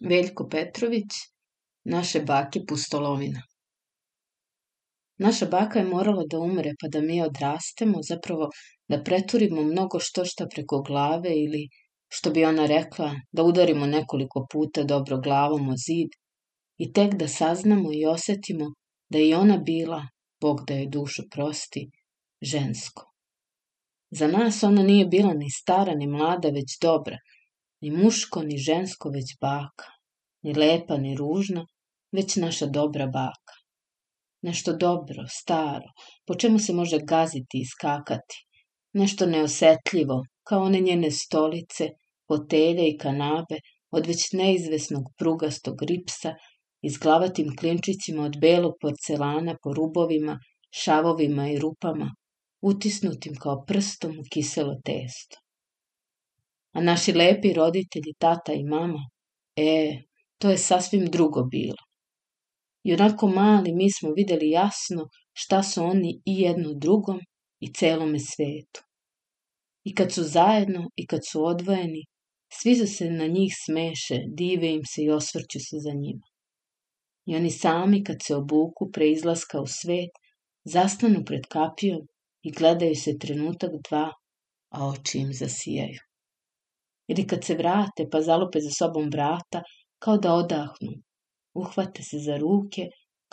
Veljko Petrović, naše bake pustolovina. Naša baka je morala da umre pa da mi odrastemo, zapravo da preturimo mnogo što šta preko glave ili, što bi ona rekla, da udarimo nekoliko puta dobro glavom o zid i tek da saznamo i osetimo da je ona bila, Bog da je dušu prosti, žensko. Za nas ona nije bila ni stara ni mlada, već dobra – Ni muško, ni žensko, već baka. Ni lepa, ni ružna, već naša dobra baka. Nešto dobro, staro, po čemu se može gaziti i skakati. Nešto neosetljivo, kao one njene stolice, fotelje i kanabe od već neizvesnog prugastog ripsa izglavatim klinčićima od belog porcelana po rubovima, šavovima i rupama, utisnutim kao prstom u kiselo testo. A naši lepi roditelji, tata i mama, e, to je sasvim drugo bilo. I onako mali mi smo videli jasno šta su oni i jedno drugom i celome svetu. I kad su zajedno i kad su odvojeni, svi su se na njih smeše, dive im se i osvrću se za njima. I oni sami kad se obuku pre izlaska u svet, zastanu pred kapijom i gledaju se trenutak dva, a oči im zasijaju ili kad se vrate pa zalupe za sobom vrata, kao da odahnu. Uhvate se za ruke,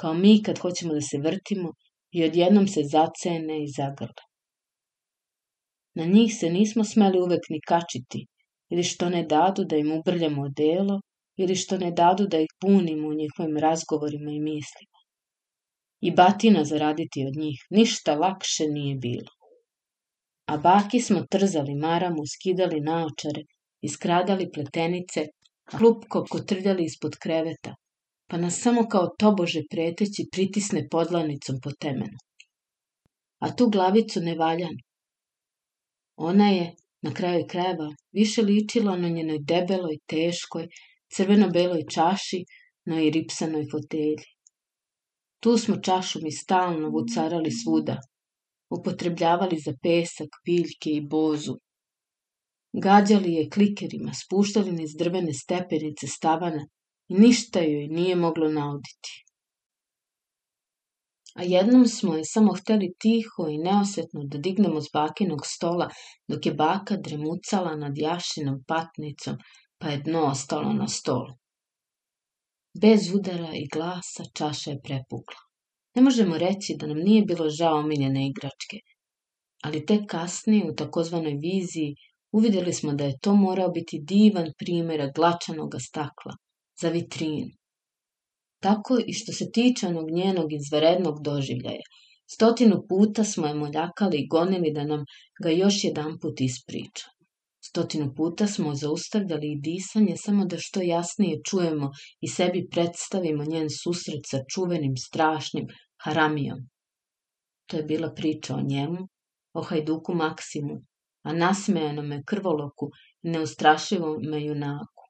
kao mi kad hoćemo da se vrtimo i odjednom se zacene i zagrle. Na njih se nismo smeli uvek ni kačiti, ili što ne dadu da im ubrljamo delo, ili što ne dadu da ih punimo u njihovim razgovorima i mislima. I batina zaraditi od njih, ništa lakše nije bilo. A baki smo trzali maramu, skidali naočare, iskradali pletenice, klupko kotrljali ispod kreveta, pa nas samo kao tobože preteći pritisne podlanicom po temenu. A tu glavicu ne valjan. Ona je, na kraju krajeva, više ličila na njenoj debeloj, teškoj, crveno-beloj čaši na i ripsanoj fotelji. Tu smo čašu mi stalno vucarali svuda, upotrebljavali za pesak, piljke i bozu, Gađali je klikerima, spuštali niz drvene stepenice stavana i ništa joj nije moglo nauditi. A jednom smo je samo hteli tiho i neosetno da dignemo s bakinog stola, dok je baka dremucala nad jašinom patnicom, pa je dno ostalo na stolu. Bez udara i glasa čaša je prepukla. Ne možemo reći da nam nije bilo žao omiljene igračke, ali tek kasnije u takozvanoj viziji Uvidjeli smo da je to morao biti divan primjerak glačanog stakla za vitrinu. Tako i što se tiče onog njenog izverednog doživljaja, stotinu puta smo je moljakali i gonili da nam ga još jedan put ispriča. Stotinu puta smo zaustavljali i disanje samo da što jasnije čujemo i sebi predstavimo njen susret sa čuvenim, strašnim haramijom. To je bila priča o njemu, o hajduku Maksimu a me krvoloku, neustrašivome junaku.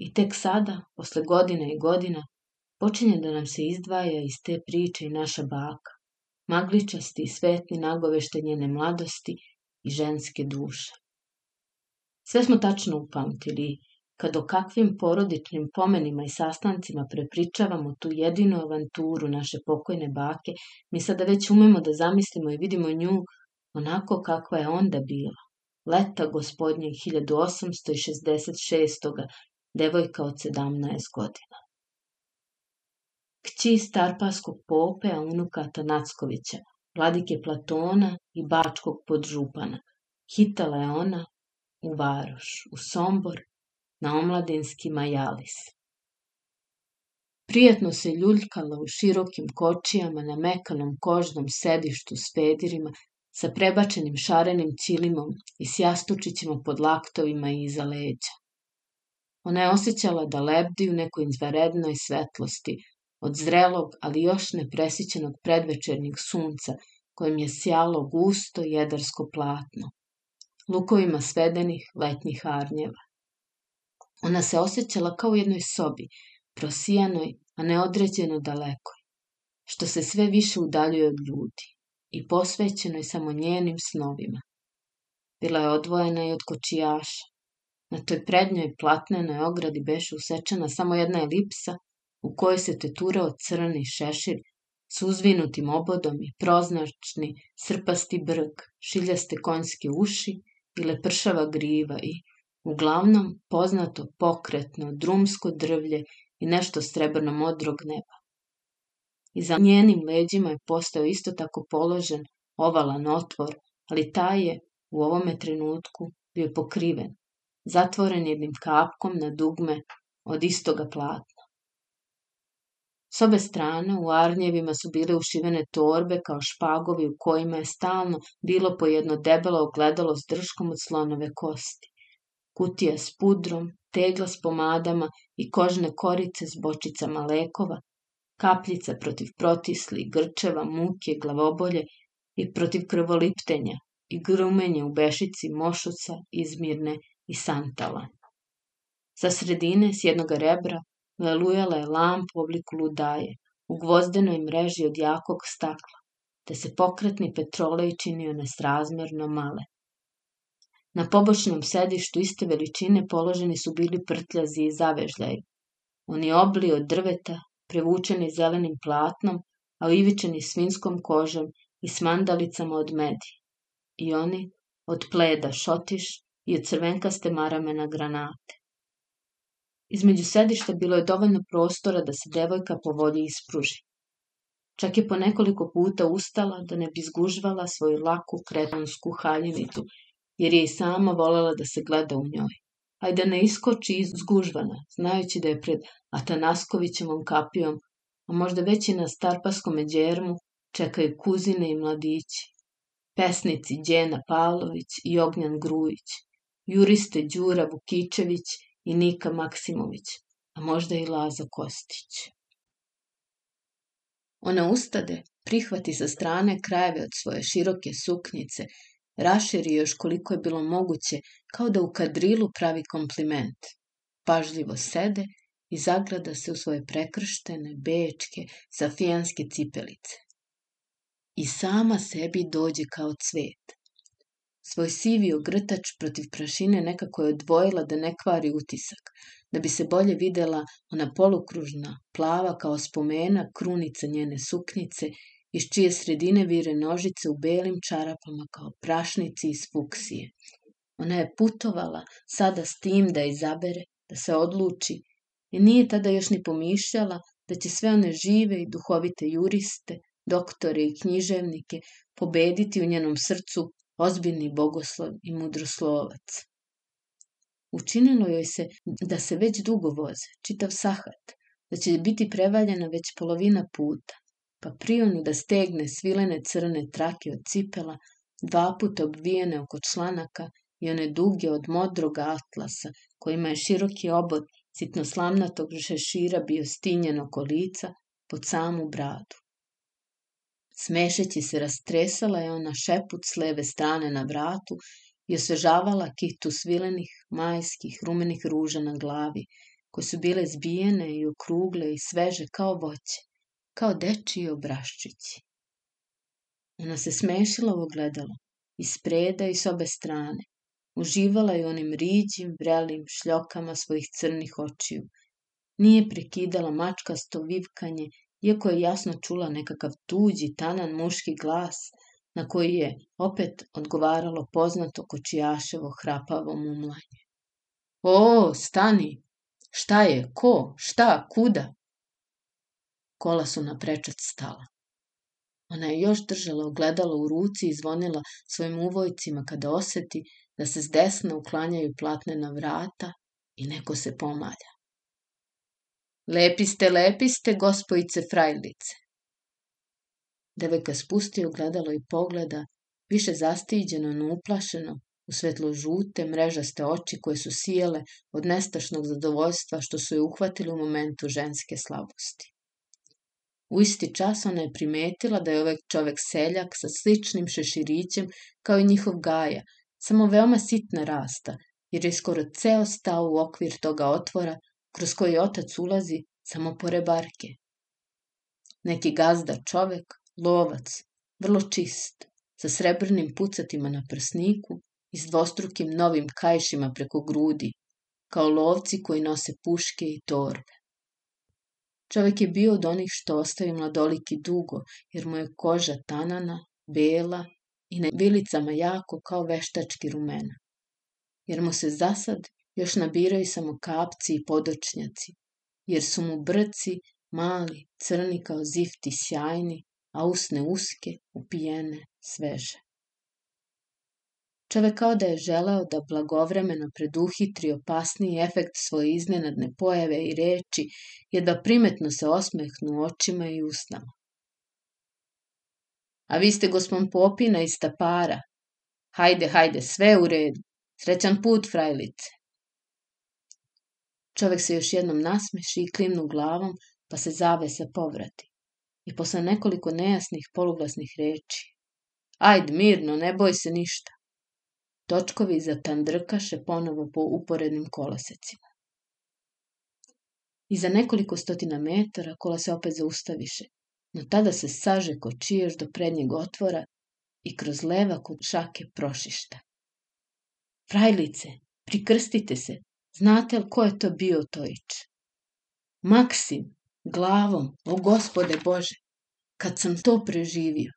I tek sada, posle godina i godina, počinje da nam se izdvaja iz te priče i naša baka, magličasti i svetni nagovešte njene mladosti i ženske duše. Sve smo tačno upamtili kad o kakvim porodičnim pomenima i sastancima prepričavamo tu jedinu avanturu naše pokojne bake, mi sada već umemo da zamislimo i vidimo nju onako kakva je onda bila. Leta gospodnje 1866. devojka od 17 godina. Kći Starpaskog pope, a unuka Tanackovića, vladike Platona i Bačkog podžupana, hitala je ona u Varoš, u Sombor, na omladinski Majalis. Prijetno se ljuljkala u širokim kočijama na mekanom kožnom sedištu s pedirima sa prebačenim šarenim cilimom i s jastučićima pod laktovima i iza leđa. Ona je osjećala da lebdi u nekoj izvarednoj svetlosti, od zrelog, ali još nepresićenog predvečernjeg sunca, kojem je sjalo gusto jedarsko platno, lukovima svedenih letnjih arnjeva. Ona se osjećala kao u jednoj sobi, prosijanoj, a neodređeno dalekoj, što se sve više udaljuje od ljudi i posvećeno je samo njenim snovima. Bila je odvojena i od kočijaša. Na toj prednjoj platnenoj ogradi beše usečena samo jedna elipsa u kojoj se teturao crni šešir s uzvinutim obodom i proznačni srpasti brg, šiljaste konjske uši i lepršava griva i, uglavnom, poznato pokretno drumsko drvlje i nešto srebrno modrog neba i za njenim leđima je postao isto tako položen ovalan otvor, ali taj je u ovome trenutku bio pokriven, zatvoren jednim kapkom na dugme od istoga platna. S obe strane u arnjevima su bile ušivene torbe kao špagovi u kojima je stalno bilo po jedno debelo ogledalo s drškom od slonove kosti, kutija s pudrom, tegla s pomadama i kožne korice s bočicama lekova kapljica protiv protisli, grčeva, muke, glavobolje i protiv krvoliptenja i grumenje u Bešici, Mošuca, Izmirne i Santala. Sa sredine, s jednog rebra, lelujala je lamp u obliku ludaje, u gvozdenoj mreži od jakog stakla, te se pokretni petrolej činio nesrazmerno male. Na pobočnom sedištu iste veličine položeni su bili prtljazi i zavežljaji. Oni obli od drveta prevučeni zelenim platnom, a uivičeni svinjskom kožom i s mandalicama od medi. I oni, od pleda šotiš i od crvenkaste marame na granate. Između sedišta bilo je dovoljno prostora da se devojka po volji ispruži. Čak je po nekoliko puta ustala da ne bi zgužvala svoju laku kretonsku haljinitu, jer je i sama volela da se gleda u njoj a da ne iskoči iz zgužvana, znajući da je pred Atanaskovićevom kapijom, a možda već i na Starpaskom eđermu, čekaju kuzine i mladići, pesnici Đena Pavlović i Ognjan Grujić, juriste Đura Vukičević i Nika Maksimović, a možda i Laza Kostić. Ona ustade, prihvati sa strane krajeve od svoje široke suknjice, raširi još koliko je bilo moguće kao da u kadrilu pravi kompliment. Pažljivo sede i zagrada se u svoje prekrštene, bečke, safijanske cipelice. I sama sebi dođe kao cvet. Svoj sivi ogrtač protiv prašine nekako je odvojila da ne kvari utisak, da bi se bolje videla ona polukružna, plava kao spomena krunica njene suknice, iz čije sredine vire nožice u belim čarapama kao prašnici iz fuksije, Ona je putovala sada s tim da izabere, da se odluči i nije tada još ni pomišljala da će sve one žive i duhovite juriste, doktore i književnike pobediti u njenom srcu ozbiljni bogoslov i mudroslovac. Učinilo joj se da se već dugo voze, čitav sahat, da će biti prevaljena već polovina puta, pa prionu da stegne svilene crne trake od cipela, dva puta obvijene oko članaka i one duge od modrog atlasa, kojima je široki obod sitnoslamnatog šešira bio stinjen oko lica pod samu bradu. Smešeći se rastresala je ona šeput s leve strane na vratu i osvežavala kitu svilenih majskih rumenih ruža na glavi, koje su bile zbijene i okrugle i sveže kao voće, kao dečiji obraščići. Ona se smešila u ogledalo, ispreda i s obe strane, Uživala je onim riđim, vrelim šljokama svojih crnih očiju. Nije prekidala mačkasto vivkanje, iako je jasno čula nekakav tuđi, tanan muški glas, na koji je opet odgovaralo poznato kočijaševo hrapavo mumlanje. O, stani! Šta je? Ko? Šta? Kuda? Kola su na prečac stala. Ona je još držala ogledalo u ruci i zvonila svojim uvojcima kada oseti da se s desna uklanjaju platnena vrata i neko se pomalja. Lepi ste, lepi ste, gospojice frajlice. Devojka spusti ogledalo i pogleda, više zastiđeno no uplašeno, u svetlo žute, mrežaste oči koje su sijale od nestašnog zadovoljstva što su je uhvatili u momentu ženske slabosti. U isti čas ona je primetila da je ovaj čovek seljak sa sličnim šeširićem kao i njihov Gaja, samo veoma sitna rasta, jer je skoro ceo stao u okvir toga otvora kroz koji otac ulazi samo pore barke. Neki gazda čovek, lovac, vrlo čist, sa srebrnim pucatima na prsniku i s dvostrukim novim kajšima preko grudi, kao lovci koji nose puške i torbe. Čovek je bio od onih što ostavi mladoliki dugo, jer mu je koža tanana, bela i na vilicama jako kao veštački rumena. Jer mu se zasad još nabiraju samo kapci i podočnjaci, jer su mu brci mali, crni kao zifti sjajni, a usne uske, upijene, sveže. Čovek kao da je želeo da blagovremeno preduhitri opasniji efekt svoje iznenadne pojave i reči, je da primetno se osmehnu očima i usnama. A vi ste gospon Popina iz Tapara. Hajde, hajde, sve u redu. Srećan put, frajlice. Čovek se još jednom nasmeši i klimnu glavom, pa se zavesa povrati. I posle nekoliko nejasnih poluglasnih reči. Ajde, mirno, ne boj se ništa. Točkovi za tandrkaše ponovo po uporednim kolosecima. I za nekoliko stotina metara kola se opet zaustaviše, no tada se saže kočijaš do prednjeg otvora i kroz leva kod šake prošišta. Frajlice, prikrstite se, znate li ko je to bio Tojić? Maksim, glavom, o gospode Bože, kad sam to preživio.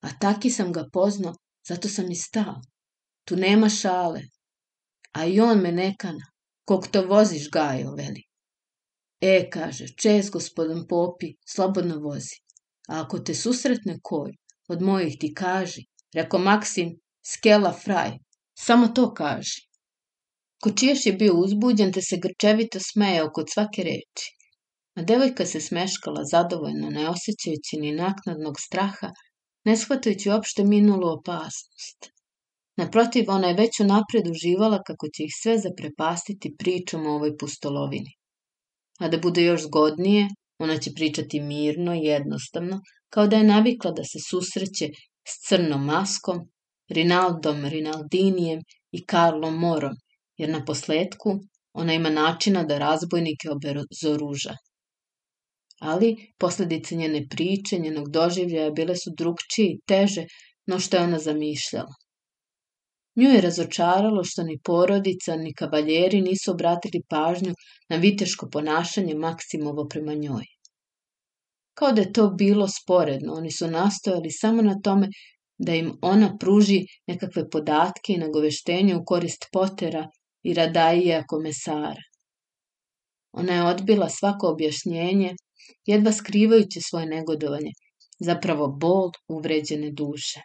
A taki sam ga poznao, zato sam i stao. Tu nema šale. A i on me nekana. Kog to voziš, Gajo, veli. E, kaže, čest gospodin Popi, slobodno vozi. A ako te susretne koj, od mojih ti kaži, reko Maksim, skela fraj, samo to kaži. Kočiješ je bio uzbuđen te se grčevito smejao kod svake reči. A devojka se smeškala zadovoljno, ne osjećajući ni naknadnog straha, ne shvatajući uopšte minulu opasnost. Naprotiv, ona je već unapred uživala kako će ih sve zaprepastiti pričom o ovoj pustolovini. A da bude još zgodnije, ona će pričati mirno i jednostavno, kao da je navikla da se susreće s crnom maskom, Rinaldom, Rinaldinijem i Karlom Morom, jer na posledku ona ima načina da razbojnike obezoruža. Ali posledice njene priče, njenog doživljaja bile su drugčije i teže no što je ona zamišljala. Nju je razočaralo što ni porodica, ni kavaljeri nisu obratili pažnju na viteško ponašanje Maksimovo prema njoj. Kao da je to bilo sporedno, oni su nastojali samo na tome da im ona pruži nekakve podatke i nagoveštenje u korist Potera i Radajija komesara. Ona je odbila svako objašnjenje, jedva skrivajući svoje negodovanje, zapravo bol uvređene duše.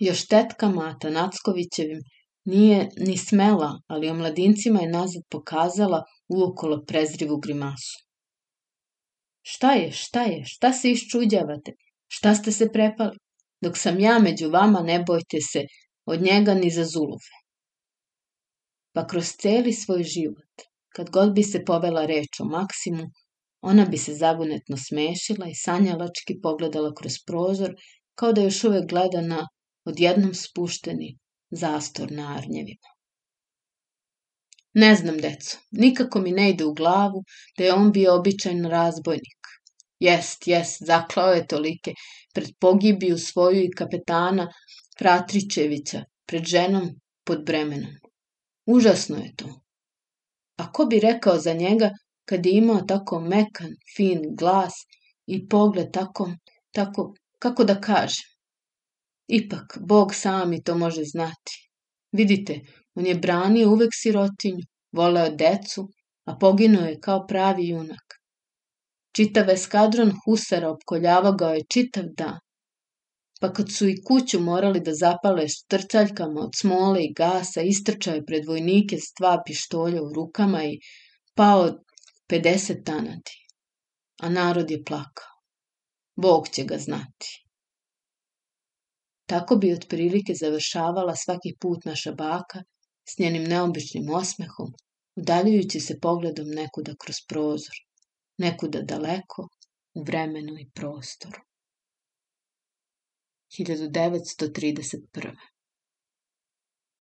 Još tetkama Atanackovićevim nije ni smela, ali o mladincima je nazad pokazala uokolo prezrivu grimasu. Šta je, šta je, šta se iščuđavate? Šta ste se prepali? Dok sam ja među vama, ne bojte se od njega ni za zulufe. Pa kroz celi svoj život, kad god bi se povela reč o Maksimu, ona bi se zagonetno smešila i sanjalački pogledala kroz prozor, kao da još uvek gleda na odjednom spušteni zastor na arnjevima. Ne znam, deco, nikako mi ne ide u glavu da je on bio običan razbojnik. Jest, jest, zaklao je tolike, pred pogibiju svoju i kapetana Pratričevića, pred ženom pod bremenom. Užasno je to. A ko bi rekao za njega kad je imao tako mekan, fin glas i pogled tako, tako, kako da kažem, Ipak, Bog sami to može znati. Vidite, on je branio uvek sirotinju, voleo decu, a poginuo je kao pravi junak. Čitav eskadron husara opkoljava ga je čitav dan. Pa kad su i kuću morali da zapale štrcaljkama od smole i gasa, istrčao je pred vojnike s dva pištolja u rukama i pao 50 tanadi. A narod je plakao. Bog će ga znati. Tako bi otprilike završavala svaki put naša baka s njenim neobičnim osmehom, udaljujući se pogledom nekuda kroz prozor, nekuda daleko, u vremenu i prostoru. 1931.